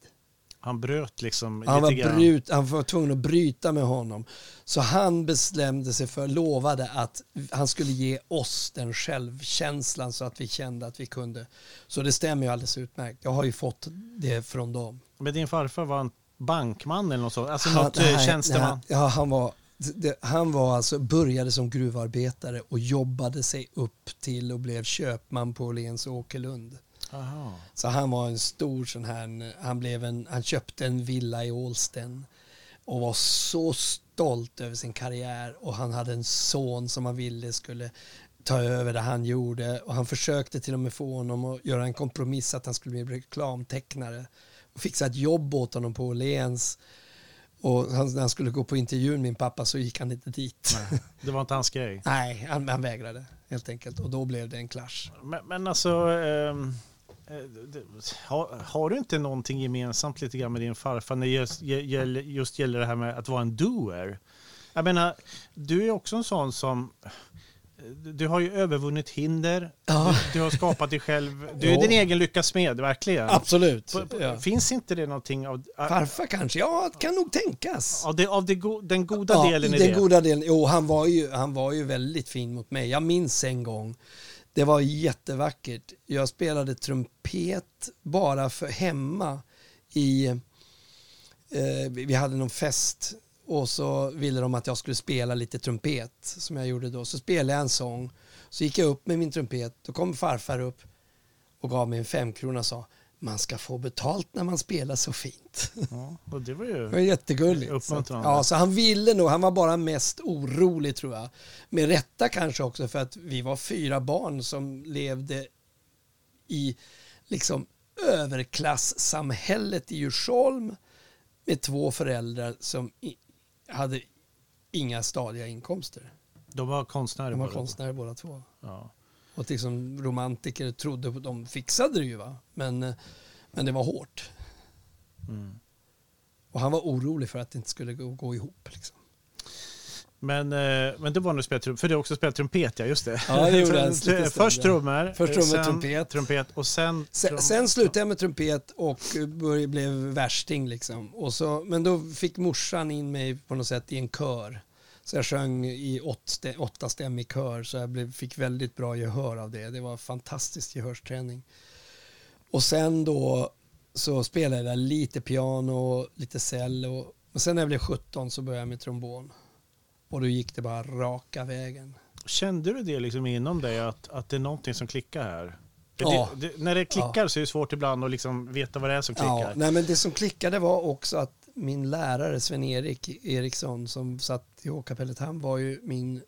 Han bröt liksom han var, brut, han var tvungen att bryta med honom. Så han bestämde sig för, lovade att han skulle ge oss den självkänslan så att vi kände att vi kunde. Så det stämmer ju alldeles utmärkt. Jag har ju fått det från dem. Men din farfar var en bankman eller något sånt? Alltså han, något nej, tjänsteman? Nej, ja, han var det, han var alltså, började som gruvarbetare och jobbade sig upp till och blev köpman på Åhléns Åkerlund. Aha. Så han var en stor sån här, han, blev en, han köpte en villa i Ålsten och var så stolt över sin karriär och han hade en son som han ville skulle ta över det han gjorde och han försökte till och med få honom att göra en kompromiss att han skulle bli reklamtecknare och fixa ett jobb åt honom på Åhléns och han, när han skulle gå på intervjun, min pappa, så gick han inte dit. Nej, det var inte hans grej? Nej, han, han, vägrade helt enkelt. Och då blev det en clash. Men, men alltså, ehm, eh, har, har, du inte någonting gemensamt lite grann med din farfar när det just, just gäller det här med att vara en doer? Jag menar, du är också en sån som du har ju övervunnit hinder, ja. du, du, har skapat dig själv. Du är ja. din egen lyckas med, verkligen. Absolut. ja. Finns inte det någonting av... Farfar kanske? Ja, kan nog tänkas. Av, det, av det go, den goda delen i den det? goda delen. Jo, han var, ju, han var ju väldigt fin mot mig. Jag minns en gång, det var jättevackert. Jag spelade trumpet bara för hemma i... Eh, vi hade någon fest och så ville de att jag skulle spela lite trumpet som jag gjorde då. Så spelade jag en sång. Så gick jag upp med min trumpet. Då kom farfar upp och gav mig en femkrona och sa man ska få betalt när man spelar så fint. Ja, och det var ju det var jättegulligt. Så, ja, så han ville nog, han var bara mest orolig tror jag. Med rätta kanske också för att vi var fyra barn som levde i liksom överklassamhället i Djursholm med två föräldrar som hade inga stadiga inkomster. De var konstnärer De var konstnärer båda två. Ja. Och liksom romantiker trodde på de fixade det ju va. Men, men det var hårt. Mm. Och han var orolig för att det inte skulle gå, gå ihop. Liksom. Men, eh, men det var när du spelade trumpet, för har också spelat trumpet ja, just det. Ja, det gjorde stund, Först trummor, Först trummor, sen trumpet. trumpet och sen... Sen, sen slutade jag med trumpet och började, blev värsting. Liksom. Och så, men då fick morsan in mig på något sätt i en kör. Så jag sjöng i åt, åtta stäm i kör så jag blev, fick väldigt bra gehör av det. Det var fantastisk gehörsträning. Och sen då så spelade jag lite piano, lite cello. Men sen när jag blev 17 så började jag med trombon. Och då gick det bara raka vägen. Kände du det liksom inom dig att, att det är någonting som klickar här? Ja. Det, det, när det klickar så är det svårt ibland att liksom veta vad det är som klickar. Ja, nej, men det som klickade var också att min lärare Sven-Erik Eriksson som satt i Hovkapellet, han var ju min,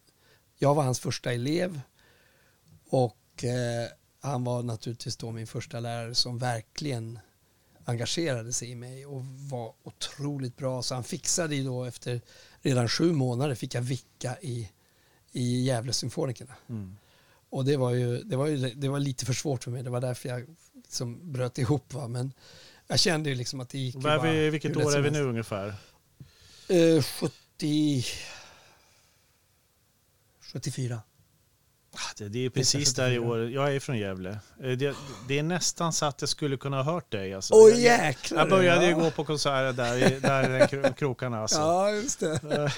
jag var hans första elev och eh, han var naturligtvis då min första lärare som verkligen engagerade sig i mig och var otroligt bra. Så han fixade ju då efter redan sju månader fick jag vicka i, i Gävle Symfonikerna. Mm. Och det var ju, det var ju det var lite för svårt för mig. Det var därför jag liksom bröt ihop. Va? Men jag kände ju liksom att det gick bara vi, vilket år är vi nu ungefär? Eh, 70... 74. Ah, Det, det är precis där i 74. år. Jag är från Gävle. Eh, Det, det är nästan så att jag skulle kunna ha hört dig. Alltså. Åh jag, jäklar! jag började ju ja. gå på konserter där, i- där i krokarna. Alltså. Ja, just det.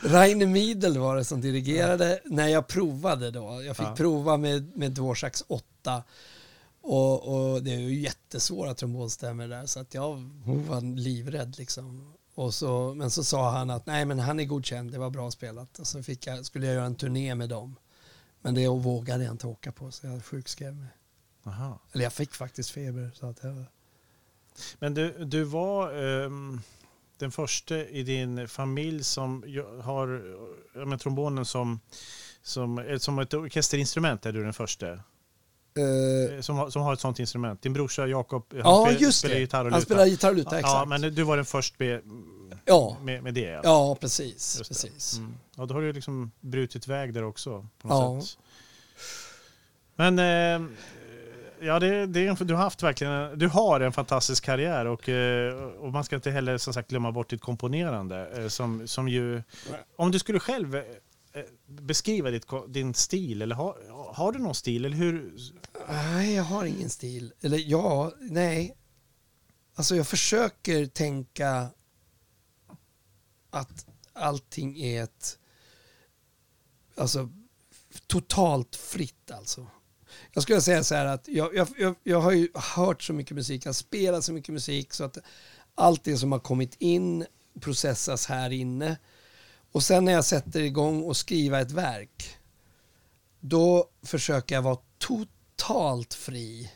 Rainer Miedel var det som dirigerade när jag provade då. Jag fick Ja. prova med, med Dvořáks 8. Och, och det är ju jättesvåra trombonstämmor där så att jag var livrädd liksom. Och så, men så sa han att nej men han är godkänd, det var bra spelat. Och så fick jag, skulle jag göra en turné med dem. Men det vågade jag inte åka på så jag sjukskrev mig. Aha. Eller jag fick faktiskt feber. Så att jag, Men du, du var ehm, den första i din familj som har ja, men, trombonen som, som, eh, som ett orkesterinstrument. Är du den första? Eh, Eh, Som, har- som har ett sånt instrument. Din brorsa Jakob han ja, spel- just spelar gitarr och Han luta. spelar gitarr och luta, Ja, exakt. men du var den först med, ja, med, med det. Ja. ja, precis. Just precis. Mm. Ja, då har du liksom brutit väg där också. På Ja. något sätt. Men eh, ja, det, det är, en- du har haft verkligen du har en fantastisk karriär och, eh, och man ska inte heller som sagt glömma bort ditt komponerande. eh, Som, som ju, om du skulle själv eh, beskriva ditt, din stil, eller har, har du någon stil? Eller hur? Nej, jag har ingen stil. Eller ja, nej. Alltså jag försöker tänka att allting är ett... Alltså totalt fritt alltså. Jag skulle säga så här att jag, jag, jag, jag har ju hört så mycket musik, jag har spelat så mycket musik så att allt det som har kommit in processas här inne. Och sen när jag sätter igång och skriva ett verk då försöker jag vara totalt fri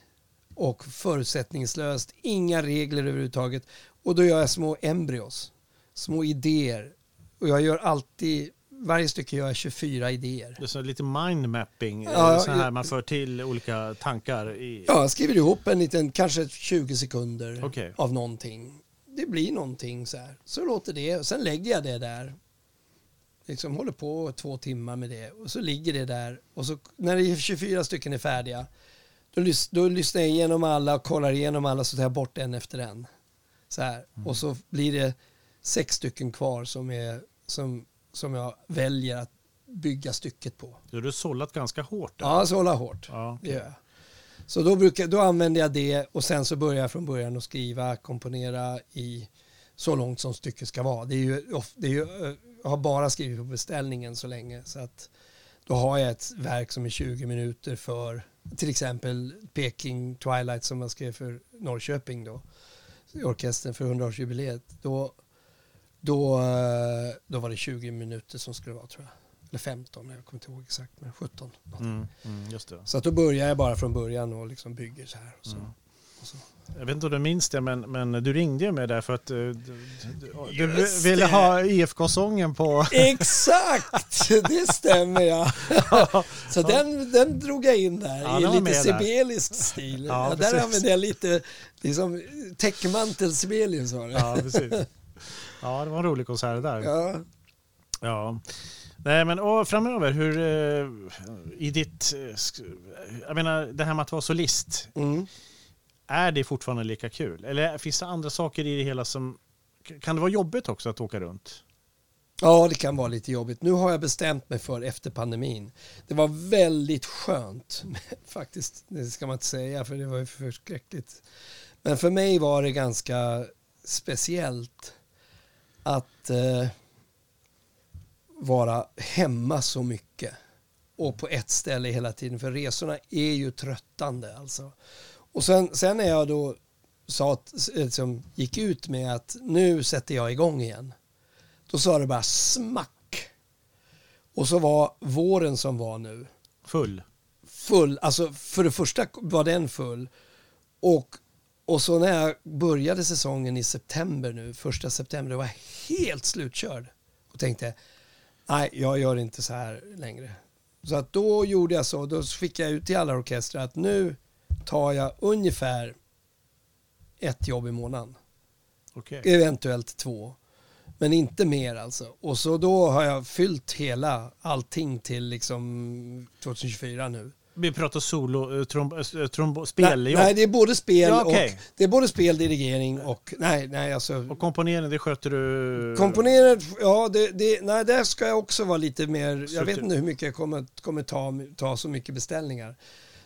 och förutsättningslöst. Inga regler överhuvudtaget. Och då gör jag små embryos, små idéer. Och jag gör alltid, varje stycke gör jag 24 idéer. Det är så lite mindmapping, Ja, ja, så här jag- man för till olika tankar. I, Ja, jag skriver ihop en liten, kanske 20 sekunder Okej. av någonting. Det blir någonting så här. Så låter det och sen lägger jag det där. Liksom håller på två timmar med det och så ligger det där och så när det är 24 stycken är färdiga då, lys- då lyssnar jag igenom alla och kollar igenom alla så tar jag bort en efter en. Så här. Och så blir det sex stycken kvar som, är, som, som jag väljer att bygga stycket på. Du har sållat ganska hårt där. Ja, så hålla hårt. Ja, gör jag. Så då, brukar, då använder jag det och sen så börjar jag från början att skriva, komponera i så långt som stycket ska vara. Det är ju, det är ju, eh, jag har bara skrivit på beställningen så länge så att då har jag ett verk som är 20 minuter för till exempel Peking Twilight som jag skrev för Norrköping då, orkestern för 100-årsjubileet. Då, då, eh, då var det 20 minuter som skulle vara tror jag. Eller 15, jag kommer inte ihåg exakt, men 17. någonting. Mm, mm. Så att då börjar jag bara från början och liksom bygger så här. Och så. Mm. Och så. Jag vet inte om du minns det, men, men du ringde ju mig där för att eh, du, du, du ville det. ha IFK-sången på... Exakt, det stämmer ja. Så den, den drog jag in där Ja, i lite med där. sibelisk stil. Ja, Ja, där använde jag lite liksom, täckmantel-sibelius var det. Ja, precis. Ja, det var en rolig konsert där. Ja. Ja. Nej, men och framöver, hur eh, i ditt... eh, Jag menar, det här med att vara solist. Mm. Är det fortfarande lika kul? Eller finns det andra saker i det hela som Kan det vara jobbigt också att åka runt? Ja, det kan vara lite jobbigt. Nu har jag bestämt mig för efter pandemin. Det var väldigt skönt, faktiskt. Det ska man inte säga, för det var ju förskräckligt. Men för mig var det ganska speciellt att eh, vara hemma så mycket och på ett ställe hela tiden. För resorna är ju tröttande alltså. Och sen, sen när jag då sa att, liksom, gick ut med att nu sätter jag igång igen. Då sa det bara smack. Och så var våren som var nu. Full? Full, alltså för det första var den full. Och, och så när jag började säsongen i september nu, första september, var jag helt slutkörd. Och tänkte, nej jag gör inte så här längre. Så att då gjorde jag så, då fick jag ut till alla orkestrar att nu tar jag ungefär ett jobb i månaden. Okay. Eventuellt två. Men inte mer alltså. Och så då har jag fyllt hela allting till liksom 2024 nu. Vi pratar solo, eh, trom, eh, trom, spel? Nej, nej, det är både spel ja, okay. och det är både spel, dirigering och nej, nej alltså. Och komponering, det sköter du? Komponera, ja, det, det, nej, där ska jag också vara lite mer. Jag vet inte hur mycket jag kommer, kommer ta, ta så mycket beställningar.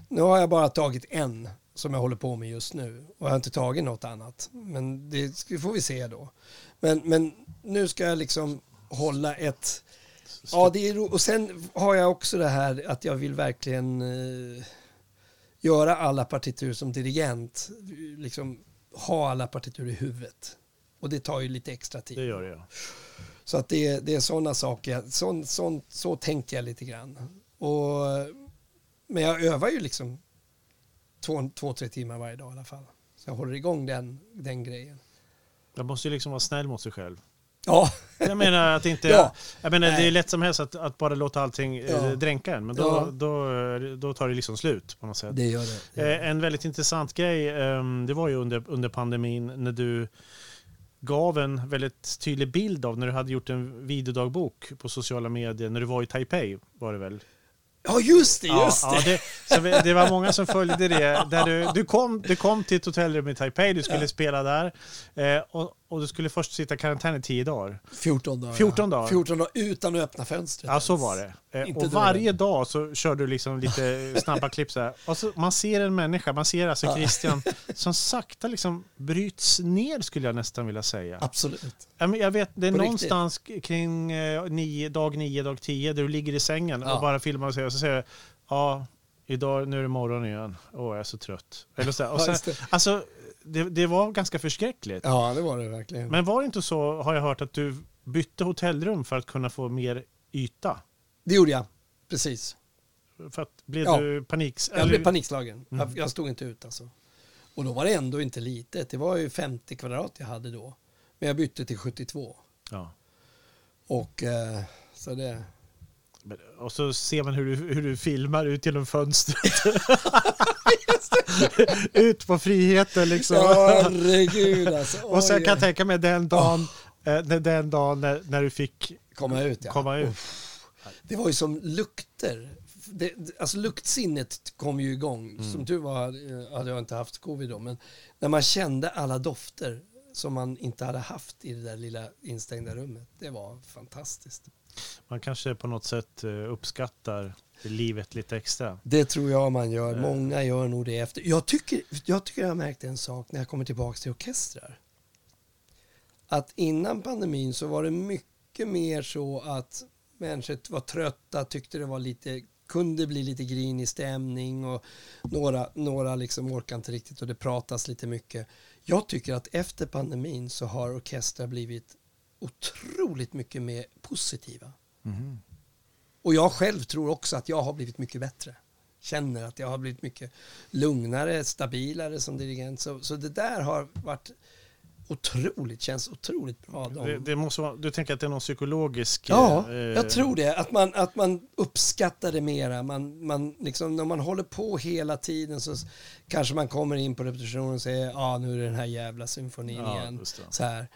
Nu har jag bara tagit en som jag håller på med just nu och jag har inte tagit något annat. Men det får vi se då. Men, men nu ska jag liksom hålla ett... Ja, det är Och sen har jag också det här att jag vill verkligen eh, göra alla partitur som dirigent. Liksom ha alla partitur i huvudet. Och det tar ju lite extra tid. Det gör det, ja. Så att det, det är sådana saker. Så, så, så tänker jag lite grann. Och, men jag övar ju liksom två, två, tre timmar varje dag i alla fall. Så jag håller igång den, den grejen. Man måste ju liksom vara snäll mot sig själv. Ja. Jag menar att inte... ja. Jag menar, det är lätt som helst att, att bara låta allting eh, ja. dränka en. Men då, ja. då, då tar det liksom slut på något sätt. Det gör det. det gör det. Eh, en väldigt intressant grej, ehm, det var ju under, under pandemin när du gav en väldigt tydlig bild av när du hade gjort en videodagbok på sociala medier när du var i Taipei var det väl? Ja, just det, just ja, det. Ja, det, det. var många som följde det. Där du, du, kom, du kom till ett hotellrum i Taipei, du skulle ja. spela där. Eh, och, och du skulle först sitta i karantän i tio dagar. 14 dagar. 14 dagar. 14 dagar utan att öppna fönstret. Ja, så var det. Eh, och varje dag så kör du liksom lite snabba klipp så här. Och så man ser en människa, man ser alltså ja. Christian, som sakta liksom bryts ner skulle jag nästan vilja säga. Absolut. Jag vet, det är På någonstans riktigt. kring eh, nio, dag 9, dag 10 där du ligger i sängen ja. och bara filmar och säger, så säger ja, idag, nu är det morgon igen. Åh, jag är så trött. Eller så och sen, alltså, det, det, var ganska förskräckligt. Ja, det var det verkligen. Men var det inte så, har jag hört, att du bytte hotellrum för att kunna få mer yta? Det gjorde jag, precis. För att, blev ja. du paniks... Jag blev panikslagen. Mm. Jag, jag stod inte ut alltså. Och då var det ändå inte litet. Det var ju 50 kvadrat jag hade då. Men jag bytte till 72. Ja. Och eh, så det... Och så ser man hur du, hur du filmar ut genom fönstret. ut på friheten liksom. Herregud alltså. och sen kan jag tänka mig den dagen, oh. eh, den dagen när, när du fick komma ut. Ja. Komma ut. Det var ju som lukter. Det, alltså luktsinnet kom ju igång. Mm. Som tur var hade jag inte haft covid då. Men när man kände alla dofter som man inte hade haft i det där lilla instängda rummet. Det var fantastiskt. Man kanske på något sätt eh, uppskattar livet lite extra. Det tror jag man gör. Eh. Många gör nog det efter. Jag tycker jag, tycker jag har märkt en sak när jag kommer tillbaka till orkestrar. Att innan pandemin så var det mycket mer så att människor var trötta, tyckte det var lite kunde bli lite grinig stämning och några, några liksom orkar inte riktigt och det pratas lite mycket. Jag tycker att efter pandemin så har orkestrar blivit otroligt mycket mer positiva. Mm. Och jag själv tror också att jag har blivit mycket bättre. Känner att jag har blivit mycket lugnare, stabilare som dirigent. Så, så det där har varit otroligt, känns otroligt bra. Det, det, måste vara, du tänker att det är någon psykologisk... Ja, eh, jag tror det. Att man, att man uppskattar det mera. Man, man liksom, när man håller på hela tiden så kanske man kommer in på repetitionen och säger ja ah, nu är det den här jävla symfonin ja, igen. Så här.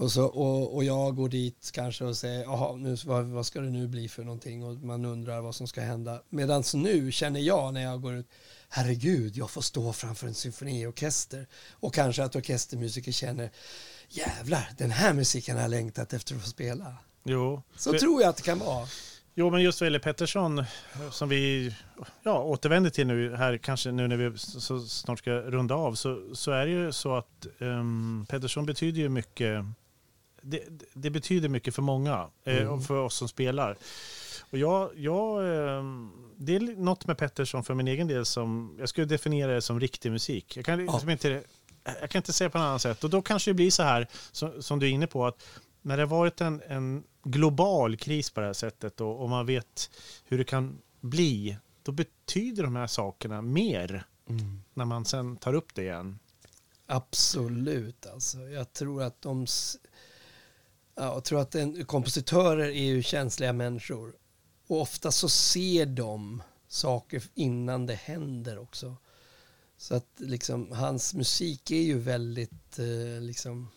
Och, så, och, och jag går dit kanske och säger, jaha, nu, vad, vad ska det nu bli för någonting? Och man undrar vad som ska hända. Medan nu känner jag när jag går ut, herregud, jag får stå framför en symfoniorkester. Och kanske att orkestermusiker känner, jävlar, den här musiken har jag längtat efter att få spela. Jo. Så tror jag att det kan vara. Jo, men just gäller Pettersson, som vi ja, återvänder till nu här, kanske nu när vi så snart ska runda av, så, så är det ju så att um, Pettersson betyder ju mycket. Det, det betyder mycket för många eh, mm. och för oss som spelar. Och jag, jag, ehm, det är något med Pettersson för min egen del som jag skulle definiera det som riktig musik. Jag kan, liksom inte, jag kan inte säga på något annat sätt. Och då kanske det blir så här, som, som du är inne på, att när det har varit en, en global kris på det här sättet och, och, man vet hur det kan bli, då betyder de här sakerna mer mm. när man sen tar upp det igen. Absolut, alltså. Jag tror att de... Ja, jag tror att en, kompositörer är ju känsliga människor. Och ofta så ser de saker innan det händer också. Så att liksom, hans musik är ju väldigt eh, liksom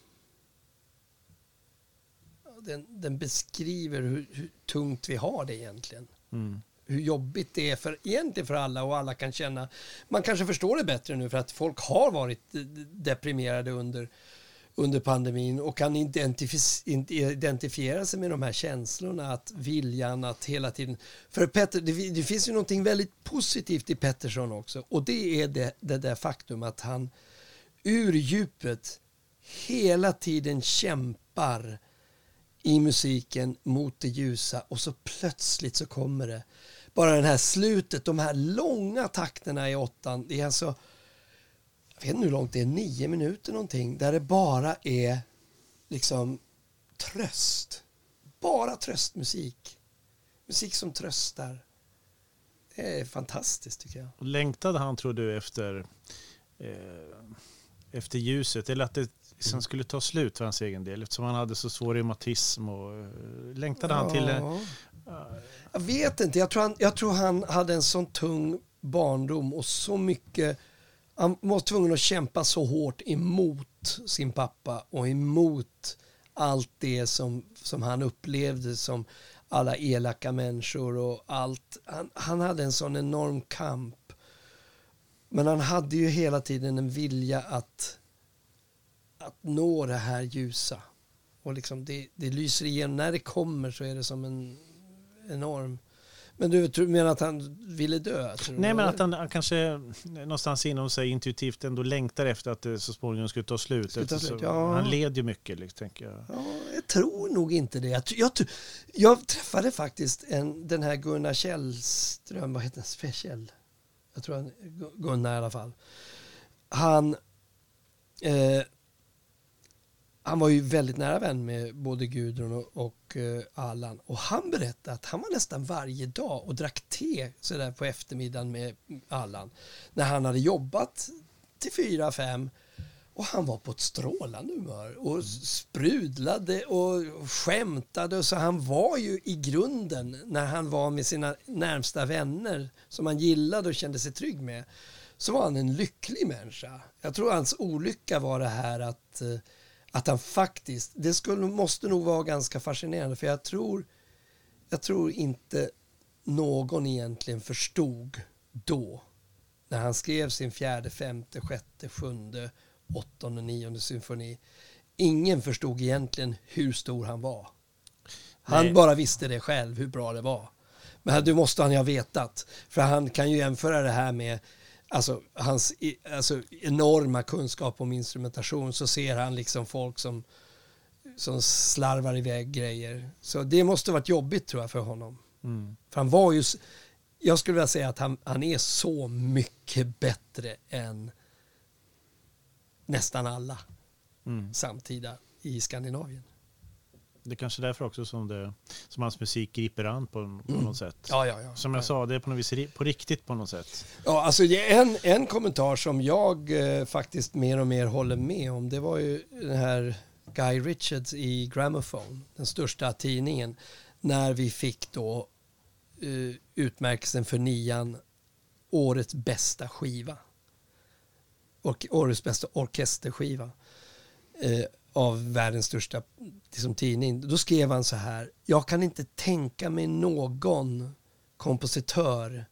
den, den beskriver hur, hur, tungt vi har det egentligen. Mm. Hur jobbigt det är för, egentligen för alla och alla kan känna, man kanske förstår det bättre nu för att folk har varit deprimerade under, under pandemin och kan identifiera sig med de här känslorna, att viljan att hela tiden... För Petter, det, det finns ju någonting väldigt positivt i Pettersson också och det är det, det där faktum att han ur djupet hela tiden kämpar i musiken mot det ljusa och så plötsligt så kommer det. Bara det här slutet, de här långa takterna i åttan, det är alltså, jag vet inte hur långt det är, nio minuter någonting, där det bara är liksom tröst. Bara tröstmusik. Musik som tröstar. Det är fantastiskt tycker jag. Längtade han, tror du, efter, eh, efter ljuset? Eller att det som skulle ta slut för hans egen del eftersom han hade så svår reumatism och eh, längtade han till... Uh, jag vet inte, jag tror, han, jag tror han hade en sån tung barndom och så mycket... Han var tvungen att kämpa så hårt emot sin pappa och emot allt det som, som han upplevde som alla elaka människor och allt. Han, han hade en sån enorm kamp. Men han hade ju hela tiden en vilja att att nå det här ljusa. Och liksom det, det lyser igenom. När det kommer så är det som en enorm... Men du menar att han ville dö? Nej, men att han, han, kanske någonstans inom sig intuitivt ändå längtar efter att det så småningom skulle ta slut. Skulle ta slut ja. Han led ju mycket, liksom, tänker jag. Ja, jag tror nog inte det. Jag, jag, jag träffade faktiskt en, den här Gunnar Källström, vad heter han? Kjell? Jag tror han, Gunnar i alla fall. Han... Eh, han var ju väldigt nära vän med både Gudrun och, och uh, Allan. Och han berättade att han var nästan varje dag och drack te sådär på eftermiddagen med Allan. När han hade jobbat till fyra, fem och han var på ett strålande humör och sprudlade och skämtade. Så han var ju i grunden, när han var med sina närmsta vänner som han gillade och kände sig trygg med, så var han en lycklig människa. Jag tror hans olycka var det här att uh, att han faktiskt, det skulle, måste nog vara ganska fascinerande för jag tror, jag tror inte någon egentligen förstod då när han skrev sin fjärde, femte, sjätte, sjunde, åttonde, nionde symfoni. Ingen förstod egentligen hur stor han var. Han Nej. bara visste det själv, hur bra det var. Men det måste han ju ha vetat. För han kan ju jämföra det här med alltså, hans alltså, enorma kunskap om instrumentation så ser han liksom folk som, som slarvar iväg grejer. Så det måste varit jobbigt tror jag för honom. Mm. För han var ju, jag skulle vilja säga att han, han är så mycket bättre än nästan alla mm. samtida i Skandinavien. Det är kanske därför också som, det, som hans musik griper an på, på mm. något sätt. Ja, ja, ja. Som jag sa, det är på något vis på riktigt på något sätt. Ja, alltså en, en kommentar som jag eh, faktiskt mer och mer håller med om, det var ju den här Guy Richards i Gramophone, den största tidningen, när vi fick då eh, utmärkelsen för nian, årets bästa skiva. Och, årets bästa orkesterskiva. Eh, av världens största liksom, tidning. Då skrev han så här. Jag kan inte tänka mig någon kompositör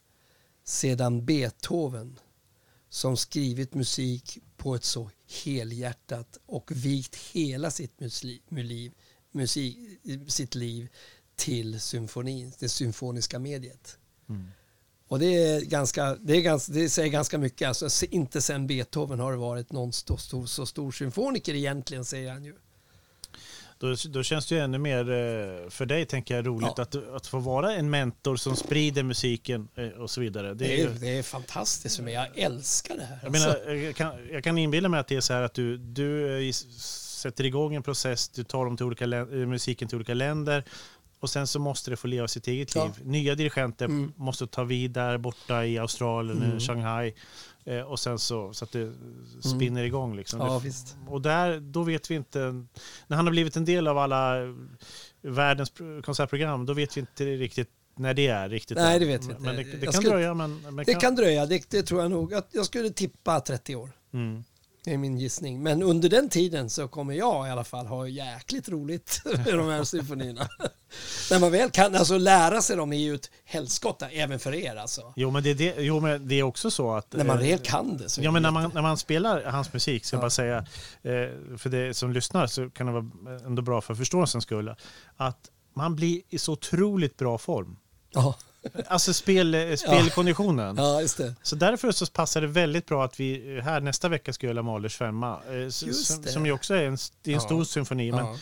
sedan Beethoven som skrivit musik på ett så helhjärtat och vikt hela sitt musliv, musik, sitt liv till symfonin, det symfoniska mediet. Mm. Och det, är ganska, det, är ganska, det säger ganska mycket. Alltså, inte sen Beethoven har det varit någon så stor, så stor symfoniker egentligen, säger han ju. Då, då känns det ju ännu mer eh, för dig, tänker jag, roligt ja. att, att få vara en mentor som sprider musiken eh, och så vidare. Det är, det är, det är fantastiskt för mig. Jag älskar det här. Jag, alltså. menar, jag, kan, jag kan inbilla mig att det är så här att du, du eh, sätter igång en process, du tar dem till olika, musiken till olika länder och sen så måste det få leva sitt eget liv. Nya dirigenter mm. måste ta vid där borta i Australien, mm. Shanghai. Eh, och sen så, så att det spinner mm. igång. Liksom. Ja, visst. Och där, då vet vi inte, när han har blivit en del av alla världens konsertprogram, då vet vi inte riktigt när det är riktigt. Nej, det vet vi inte. Men det, det kan skulle, dröja. Men, men det kan, kan dröja, det, det, tror jag nog. Jag skulle tippa 30 år. Mm. Det är min gissning. Men under den tiden så kommer jag i alla fall ha jäkligt roligt med de här symfonierna. När man väl kan, alltså lära sig dem är ju ett helskotta även för er alltså. Jo men det, det, jo, men det är också så att... När man väl kan det. Så ja men när man, när man spelar hans musik, ska ja. jag bara säga, eh, för det som lyssnar så kan det vara ändå bra för förståelsens skull, att man blir i så otroligt bra form. Ja. Alltså spel, eh, spelkonditionen. Ja, just det. Så därför så passar det väldigt bra att vi här nästa vecka ska göra Mahlers femma. Eh, som, som ju också är en, är en ja. stor symfoni. Ja.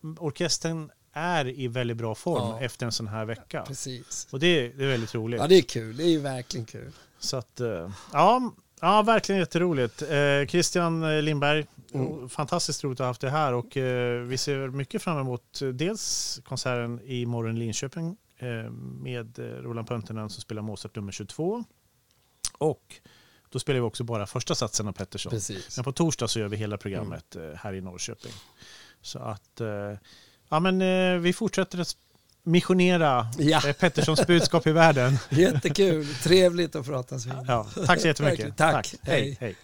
Men orkestern är i väldigt bra form ja. efter en sån här vecka. Precis. Och det, det är väldigt roligt. Ja, det är kul. Det är ju verkligen kul. Så att, eh, ja, ja verkligen jätteroligt. Christian Lindberg, mm. fantastiskt roligt att ha haft det här och vi ser mycket fram emot dels konserten i morgon i Linköping med eh, Roland Pönternen som spelar Mozart nummer 22. Och då spelar vi också bara första satsen av Pettersson. Precis. Men på torsdag så gör vi hela programmet mm. här i Norrköping. Så att, ja men vi fortsätter att missionera ja. Petterssons budskap i världen. Jättekul, trevligt att prata. Ja, tack så jättemycket. tack. tack. Hej. Hej.